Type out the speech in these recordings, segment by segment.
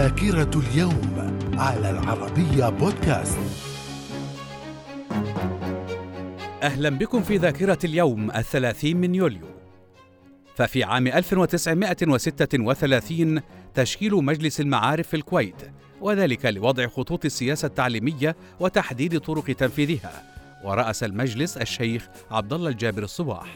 ذاكرة اليوم على العربية بودكاست. أهلا بكم في ذاكرة اليوم الثلاثين من يوليو. ففي عام 1936 تشكيل مجلس المعارف في الكويت وذلك لوضع خطوط السياسة التعليمية وتحديد طرق تنفيذها ورأس المجلس الشيخ عبد الله الجابر الصباح.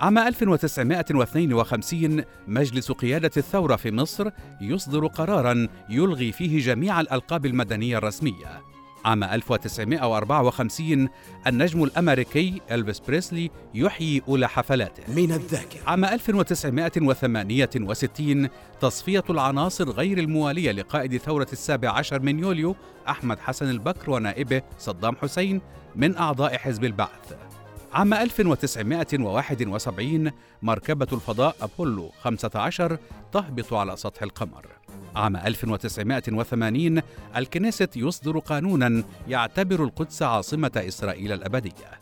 عام 1952 مجلس قيادة الثورة في مصر يصدر قرارا يلغي فيه جميع الألقاب المدنية الرسمية. عام 1954 النجم الأمريكي ألفيس بريسلي يحيي أولى حفلاته. من الذاكرة. عام 1968 تصفية العناصر غير الموالية لقائد ثورة السابع عشر من يوليو أحمد حسن البكر ونائبه صدام حسين من أعضاء حزب البعث. عام 1971 مركبة الفضاء أبولو 15 تهبط على سطح القمر. عام 1980 الكنيست يصدر قانونا يعتبر القدس عاصمة إسرائيل الأبدية.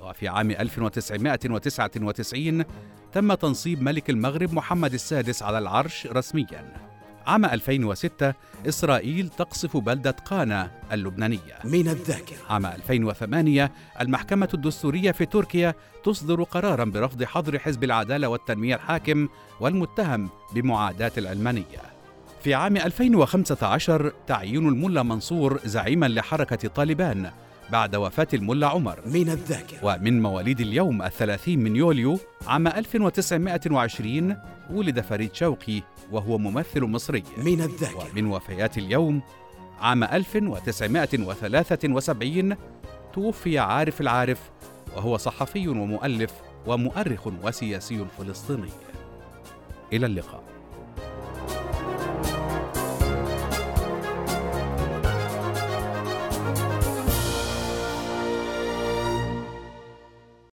وفي عام 1999 تم تنصيب ملك المغرب محمد السادس على العرش رسمياً. عام 2006 إسرائيل تقصف بلدة قانا اللبنانية. من الذاكرة. عام 2008 المحكمة الدستورية في تركيا تصدر قرارا برفض حظر حزب العدالة والتنمية الحاكم والمتهم بمعاداة العلمانية في عام 2015 تعيين الملا منصور زعيما لحركة طالبان بعد وفاة الملا عمر. من الذاكرة. ومن مواليد اليوم الثلاثين من يوليو عام 1920 ولد فريد شوقي وهو ممثل مصري. من الذاكرة. ومن وفيات اليوم عام 1973 توفي عارف العارف وهو صحفي ومؤلف ومؤرخ وسياسي فلسطيني. إلى اللقاء.